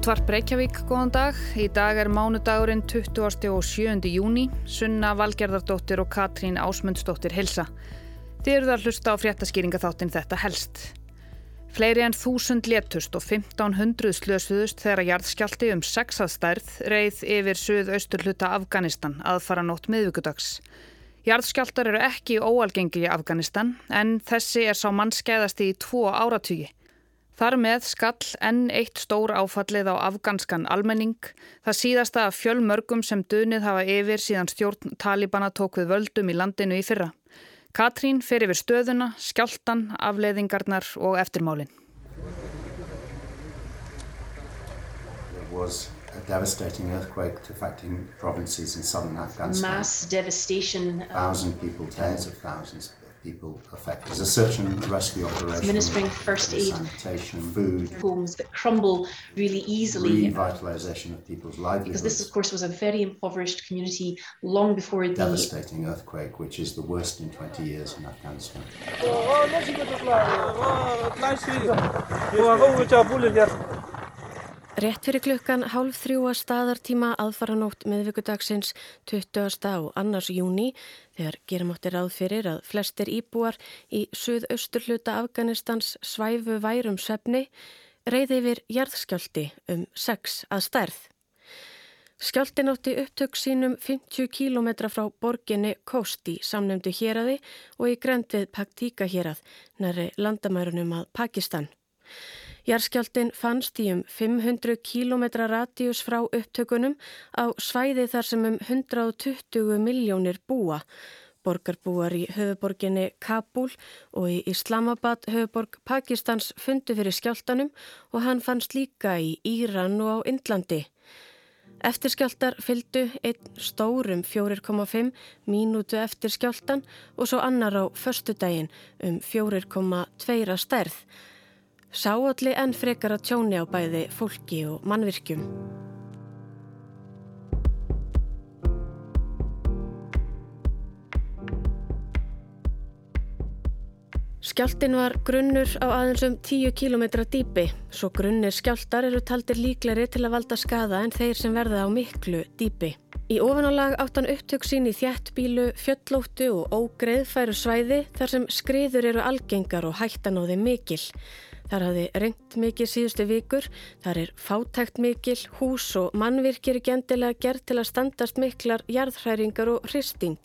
Útvarp Reykjavík, góðan dag. Í dag er mánudagurinn 20. og 7. júni. Sunna Valgerðardóttir og Katrín Ásmundsdóttir hilsa. Þið eruð að hlusta á fréttaskýringatháttin þetta helst. Fleiri en þúsund letust og 1500 slösuðust þegar jarðskjaldi um sexaðstærð reið yfir suðaustur hluta Afganistan aðfara nótt miðvíkudags. Jarðskjaldar eru ekki óalgengi í Afganistan en þessi er sá mannskeiðasti í tvo áratugi. Þar með skall enn eitt stór áfallið á afganskan almenning, það síðasta af fjölmörgum sem dönið hafa yfir síðan stjórn Talibana tók við völdum í landinu í fyrra. Katrín fer yfir stöðuna, skjáltan, afleiðingarnar og eftirmálinn. There was a devastating earthquake affecting provinces in southern Afghanistan. Mass devastation. Thousand people, tens of thousands people affected. There's a search and rescue operation. Administering first aid. Sanitation, food. Homes that crumble really easily. Revitalisation of people's livelihoods. Because this, of course, was a very impoverished community long before the... Devastating earthquake, which is the worst in 20 years in Afghanistan. Rétt fyrir klukkan hálf þrjú að staðartíma aðfaranótt miðvíkudagsins 20. og annars júni þegar gerum áttir ráð fyrir að flestir íbúar í suðausturluta Afganistans svæfu værum svefni reyði yfir jarðskjálti um 6 að stærð. Skjáltin átti upptök sínum 50 km frá borginni Kosti samnefndu héræði og í grend við Paktíka hérað næri landamærunum að Pakistan. Jarskjaldin fannst í um 500 km radíus frá upptökunum á svæði þar sem um 120 miljónir búa. Borgarbúar í höfuborginni Kabul og í Islamabad höfuborg Pakistans fundu fyrir skjáltanum og hann fannst líka í Íran og á Indlandi. Eftirskjáltar fyldu einn stórum 4,5 mínútu eftir skjáltan og svo annar á förstu daginn um 4,2 stærð. Sáalli enn frekar að tjóni á bæði fólki og mannvirkjum. Skjáltin var grunnur á aðeins um 10 km dýpi, svo grunnir skjáltar eru taldir líklari til að valda skada en þeir sem verða á miklu dýpi. Í ofanálag áttan upptök sín í þjættbílu, fjöllóttu og ógreðfæru svæði þar sem skriður eru algengar og hættan á þeim mikil. Þar hafði reynd mikið síðustu vikur, þar er fátækt mikil, hús og mannvirkir gendilega gert til að standast miklar jarðhræringar og hristing.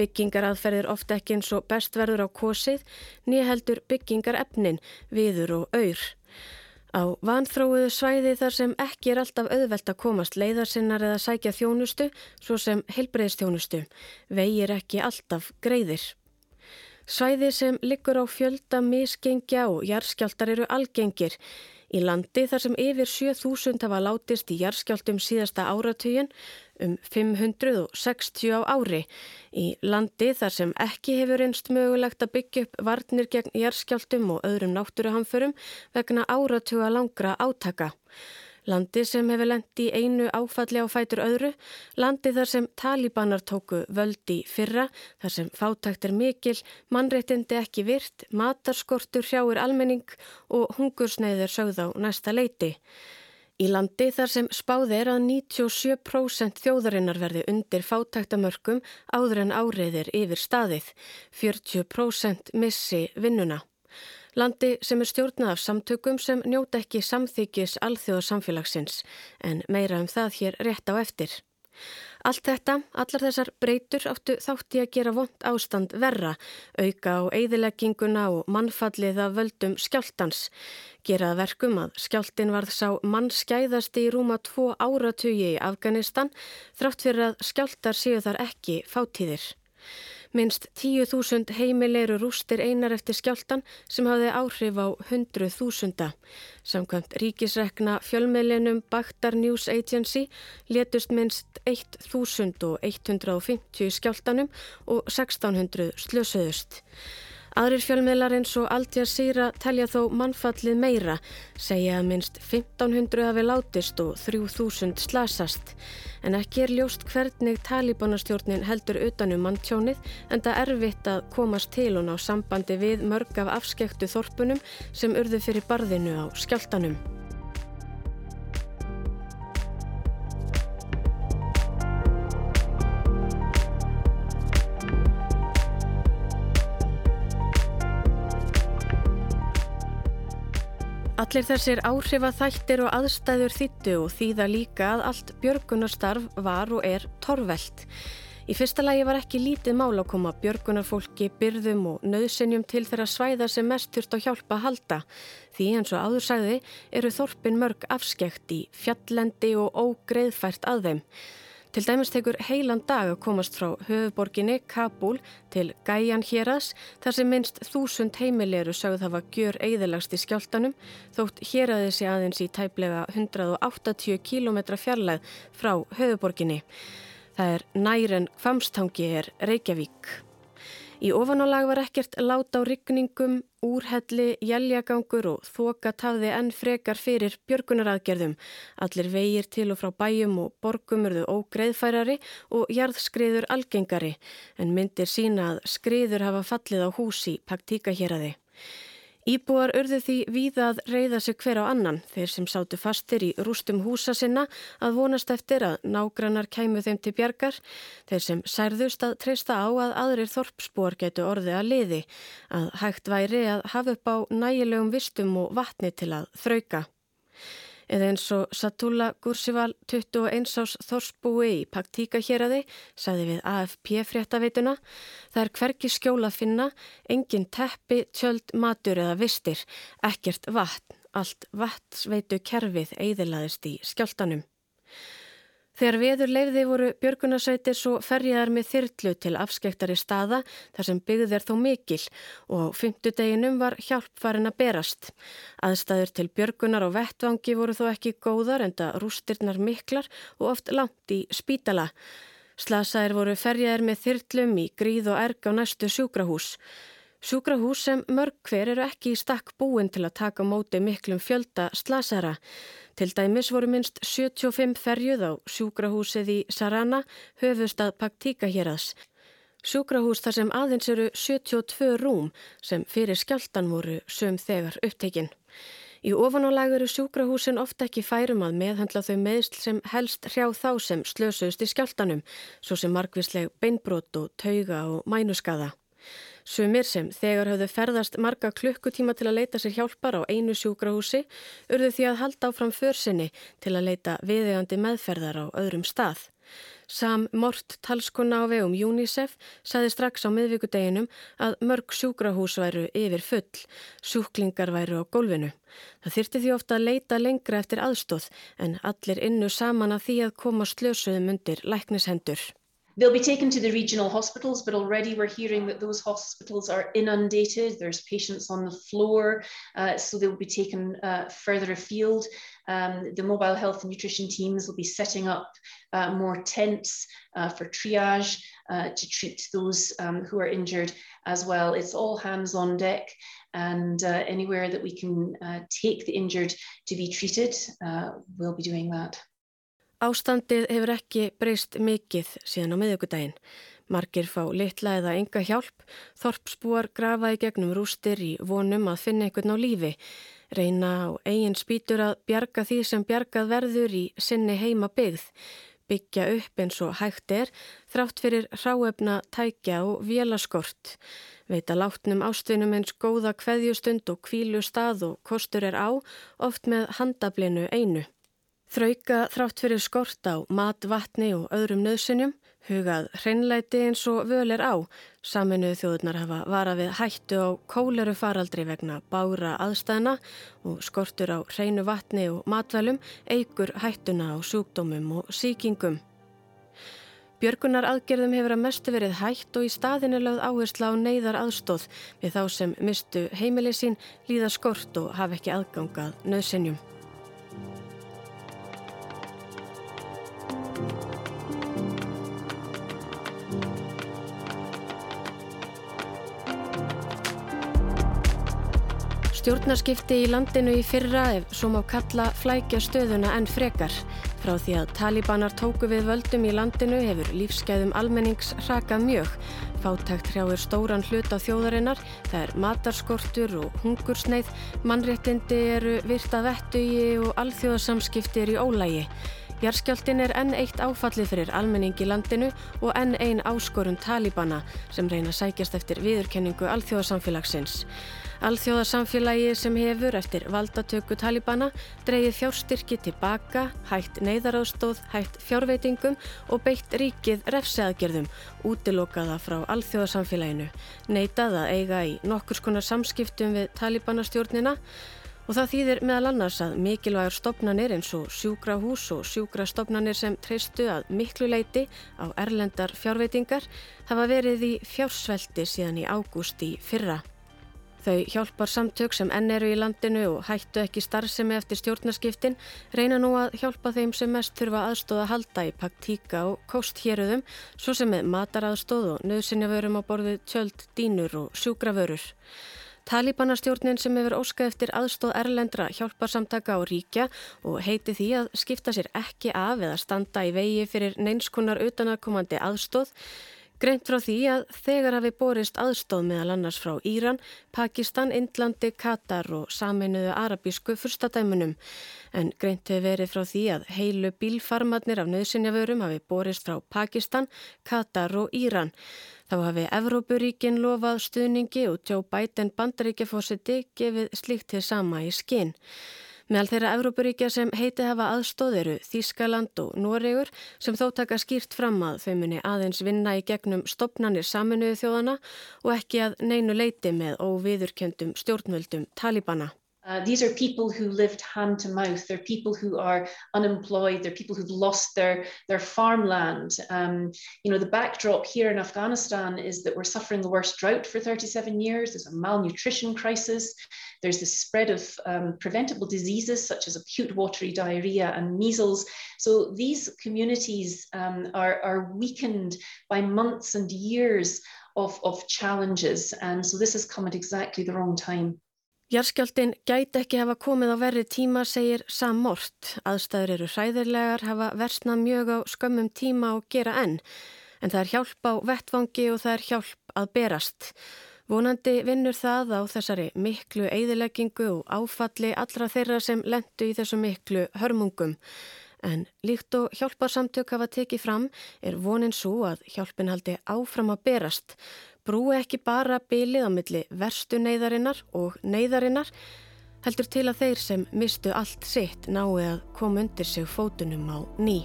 Byggingar aðferðir ofta ekki eins og bestverður á kosið, nýheldur byggingar efnin, viður og auður. Á vanþróuðu svæði þar sem ekki er alltaf auðvelt að komast leiðarsinnar eða sækja þjónustu, svo sem heilbreyðstjónustu, vegir ekki alltaf greiðir. Svæði sem liggur á fjölda misgengja og jarðskjáltar eru algengir. Í landi þar sem yfir 7000 hafa látist í jarðskjáltum síðasta áratugin um 560 á ári. Í landi þar sem ekki hefur einst mögulegt að byggja upp varnir gegn jarðskjáltum og öðrum náttúruhamförum vegna áratuga langra átaka. Landi sem hefur lendi einu áfalli á fætur öðru, landi þar sem talibanar tóku völdi fyrra, þar sem fátækt er mikil, mannréttindi ekki virt, matarskortur hrjáir almenning og hungursneiður sögð á næsta leiti. Í landi þar sem spáð er að 97% þjóðarinnar verði undir fátæktamörkum áður en áriðir yfir staðið, 40% missi vinnuna. Landi sem er stjórnað af samtökum sem njóta ekki samþykis alþjóðarsamfélagsins en meira um það hér rétt á eftir. Allt þetta, allar þessar breytur áttu þátti að gera vond ástand verra, auka á eigðilegginguna og mannfallið af völdum skjáltans. Gerað verkum að skjáltin varð sá mannskæðasti í rúma tvo áratugi í Afganistan þrátt fyrir að skjáltar séu þar ekki fátíðir. Minst 10.000 heimil eru rústir einar eftir skjáltan sem hafði áhrif á 100.000. Samkvæmt ríkisrekna fjölmiðlinum Bakhtar News Agency letust minst 1.150 skjáltanum og 1.600 slösuðust. Aðrir fjölmiðlar eins og Al Jazeera telja þó mannfallið meira, segja að minst 1500 hafi látist og 3000 slasast. En ekki er ljóst hvernig talibanastjórnin heldur utanum manntjónið en það er erfitt að komast til hún á sambandi við mörg af afskektu þorpunum sem urðu fyrir barðinu á skjáltanum. Allir þessir áhrifa þættir og aðstæður þýttu og þýða líka að allt björgunarstarf var og er torvelt. Í fyrsta lagi var ekki lítið mál að koma björgunarfólki, byrðum og nöðsynjum til þeirra svæða sem mest þurft á hjálpa að halda. Því eins og áður sagði eru þorpin mörg afskekt í fjallendi og ógreðfært að þeim. Til dæmis tekur heilan dag að komast frá höfuborginni Kabul til Gæjan Héras þar sem minnst þúsund heimileru sögð hafa gjör eigðilagst í skjáltanum þótt héraði sé aðeins í tæplega 180 km fjarlæð frá höfuborginni. Það er næren hvamstangi er Reykjavík. Í ofanálag var ekkert lát á rygningum, úrhelli, jæljagangur og þoka tafði enn frekar fyrir björgunaraðgerðum. Allir vegir til og frá bæjum og borgum eruðu ógreðfærari og jarðskriður algengari en myndir sína að skriður hafa fallið á húsi paktíka hér að þið. Íbúar urðu því víða að reyða sig hver á annan. Þeir sem sátu fastir í rústum húsa sinna að vonast eftir að nágrannar kæmu þeim til bjargar, þeir sem særðust að treysta á að aðrir þorpsbúar getu orði að liði, að hægt væri að hafa upp á nægilegum vistum og vatni til að þrauka. Eða eins og Satula Gursival 21 ás Þorsbúi í Paktíka hér að þið, sagði við AFP fréttaveituna, það er hverki skjóla að finna, engin teppi, tjöld, matur eða vistir, ekkert vatn, allt vatnsveitu kerfið eiðilaðist í skjáltanum. Þegar veður leiði voru björgunarsveitir svo ferjaðar með þyrlu til afskektari staða þar sem byggð er þó mikil og fymtudeginum var hjálp farin að berast. Aðstæður til björgunar og vettvangi voru þó ekki góðar enda rústirnar miklar og oft langt í spítala. Slasaðir voru ferjaðar með þyrlum í gríð og erg á næstu sjúkrahús. Sjúkrahús sem mörg hver eru ekki í stakk búin til að taka móti miklum fjölda slasara. Til dæmis voru minst 75 ferjuð á sjúkrahúsið í Sarana, höfustad Paktíka hérads. Sjúkrahús þar sem aðeins eru 72 rúm sem fyrir skjáltan voru söm þegar upptekinn. Í ofanálag eru sjúkrahúsin ofta ekki færum að meðhandla þau meðsl sem helst hrjá þá sem slösust í skjáltanum, svo sem margvísleg beinbrot og tauga og mænuskaða. Sumir sem þegar hafðu ferðast marga klukkutíma til að leita sér hjálpar á einu sjúkrahúsi urðu því að halda áfram försinni til að leita viðegandi meðferðar á öðrum stað. Sam Mort talskona á vegum UNICEF saði strax á miðvíkudeginum að mörg sjúkrahús væru yfir full, sjúklingar væru á gólfinu. Það þyrti því ofta að leita lengra eftir aðstóð en allir innu saman að því að koma slösuðum undir læknishendur. They'll be taken to the regional hospitals, but already we're hearing that those hospitals are inundated. There's patients on the floor, uh, so they'll be taken uh, further afield. Um, the mobile health and nutrition teams will be setting up uh, more tents uh, for triage uh, to treat those um, who are injured as well. It's all hands on deck, and uh, anywhere that we can take the injured to be treated, we'll be doing that. Ástandið hefur ekki breyst mikið síðan á miðugudaginn. Margir fá litla eða enga hjálp, þorpsbúar grafa í gegnum rústir í vonum að finna einhvern á lífi, reyna á eigin spýtur að bjarga því sem bjargað verður í sinni heima byggð, byggja upp eins og hægt er, þrátt fyrir ráefna, tækja og vélaskort. Veita látnum ástvinum eins góða kveðjustund og kvílu stað og kostur er á, oft með handablinu einu. Þrauka þrátt fyrir skort á mat, vatni og öðrum nöðsynjum, hugað hreinleiti eins og völ er á. Saminuðu þjóðunar hafa varað við hættu á kóleru faraldri vegna bára aðstæðna og skortur á hreinu vatni og matvælum eigur hættuna á sjúkdómum og síkingum. Björgunar aðgerðum hefur að mestu verið hætt og í staðinu lögð áhersla á neyðar aðstóð við þá sem mistu heimilið sín, líða skort og hafa ekki aðgangað nöðsynjum. Stjórnarskipti í landinu í fyrra ef svo má kalla flækja stöðuna en frekar. Frá því að talibanar tóku við völdum í landinu hefur lífsgæðum almennings hrakað mjög. Fátækt hrjáir stóran hlut á þjóðarinnar, það er matarskortur og hungursneið, mannréttindi eru virta vettugi og alþjóðasamskipti er í ólægi. Jarskjáltin er enn eitt áfallið fyrir almenning í landinu og enn einn áskorun talibana sem reyna að sækjast eftir viðurkenningu alþjóðasamfélagsins. Alþjóðasamfélagi sem hefur eftir valdatöku talibana dreyið fjárstyrki tilbaka, hætt neyðaráðstóð, hætt fjárveitingum og beitt ríkið refseaðgerðum, útilokaða frá alþjóðasamfélaginu, neytað að eiga í nokkur skonar samskiptum við talibanastjórnina Og það þýðir meðal annars að mikilvægur stopnanir eins og sjúkrahús og sjúkrastopnanir sem treystu að miklu leiti á erlendar fjárveitingar hafa verið í fjársveldi síðan í ágúst í fyrra. Þau hjálpar samtök sem enn eru í landinu og hættu ekki starfsemi eftir stjórnarskiptin reyna nú að hjálpa þeim sem mest þurfa aðstóða að halda í paktíka og kósthéröðum svo sem með mataraðstóð og nöðsynjavörum á borðið tjöld, dínur og sjúkravörur. Talibanastjórnin sem hefur óskað eftir aðstóð erlendra hjálparsamtaka á ríkja og heiti því að skipta sér ekki af eða standa í vegi fyrir neinskunar utanakomandi aðstóð Greint frá því að þegar hafi borist aðstóð meðal annars frá Íran, Pakistan, Indlandi, Katar og saminuðu arabísku fyrstadæmunum. En greint hefur verið frá því að heilu bílfarmadnir af nöðsynjavörum hafi borist frá Pakistan, Katar og Íran. Þá hafi Evrópuríkin lofað stuðningi og Joe Biden bandaríkjafósiti gefið slíkt til sama í skinn. Meðal þeirra Evrópuríkja sem heiti hafa aðstóð eru Þískaland og Noregur sem þó taka skýrt fram að þau muni aðeins vinna í gegnum stopnarnir saminuðu þjóðana og ekki að neinu leiti með óviðurkjöndum stjórnvöldum Talibana. Uh, these are people who lived hand to mouth. They're people who are unemployed. They're people who've lost their, their farmland. Um, you know, the backdrop here in Afghanistan is that we're suffering the worst drought for 37 years. There's a malnutrition crisis. There's the spread of um, preventable diseases such as acute watery diarrhea and measles. So these communities um, are, are weakened by months and years of, of challenges. And so this has come at exactly the wrong time. Jarskjáltin gæti ekki hafa komið á verri tíma, segir Sam Mort. Aðstæður eru hræðirlegar, hafa versnað mjög á skömmum tíma og gera enn. En það er hjálp á vettvangi og það er hjálp að berast. Vonandi vinnur það á þessari miklu eigðileggingu og áfalli allra þeirra sem lendu í þessu miklu hörmungum. En líkt og hjálparsamtök hafa tekið fram er vonin svo að hjálpin haldi áfram að berast brúi ekki bara bilið á milli verstu neyðarinnar og neyðarinnar heldur til að þeir sem mistu allt sitt nái að koma undir sig fótunum á ný.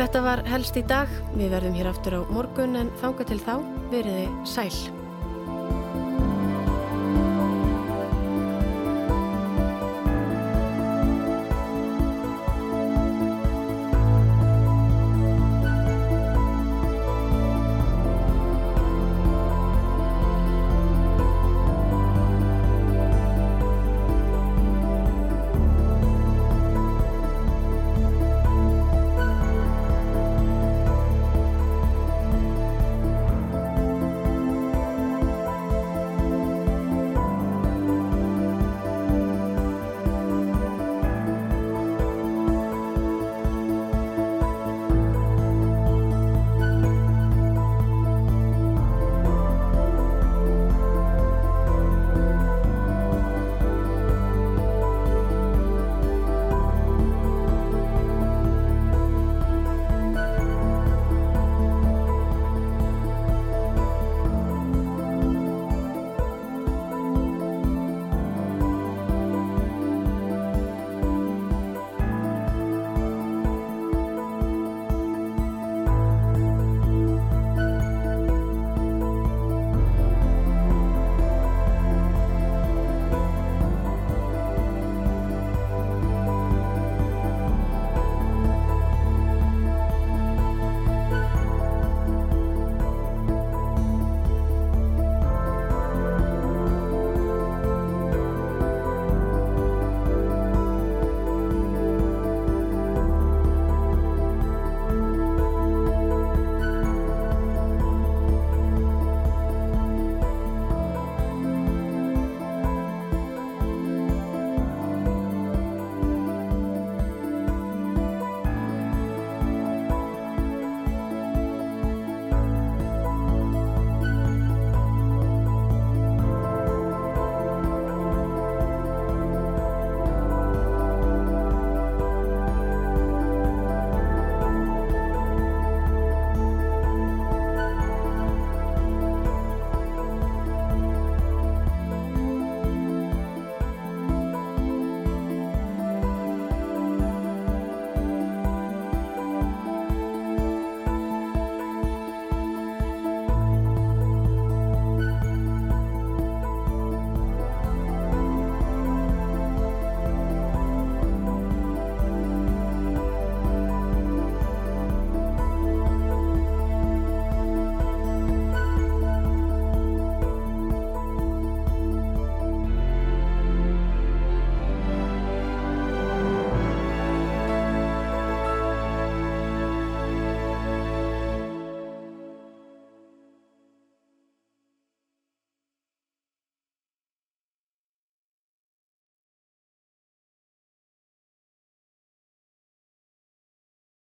Þetta var helst í dag. Við verðum hér aftur á morgun en þanga til þá veriði sæl.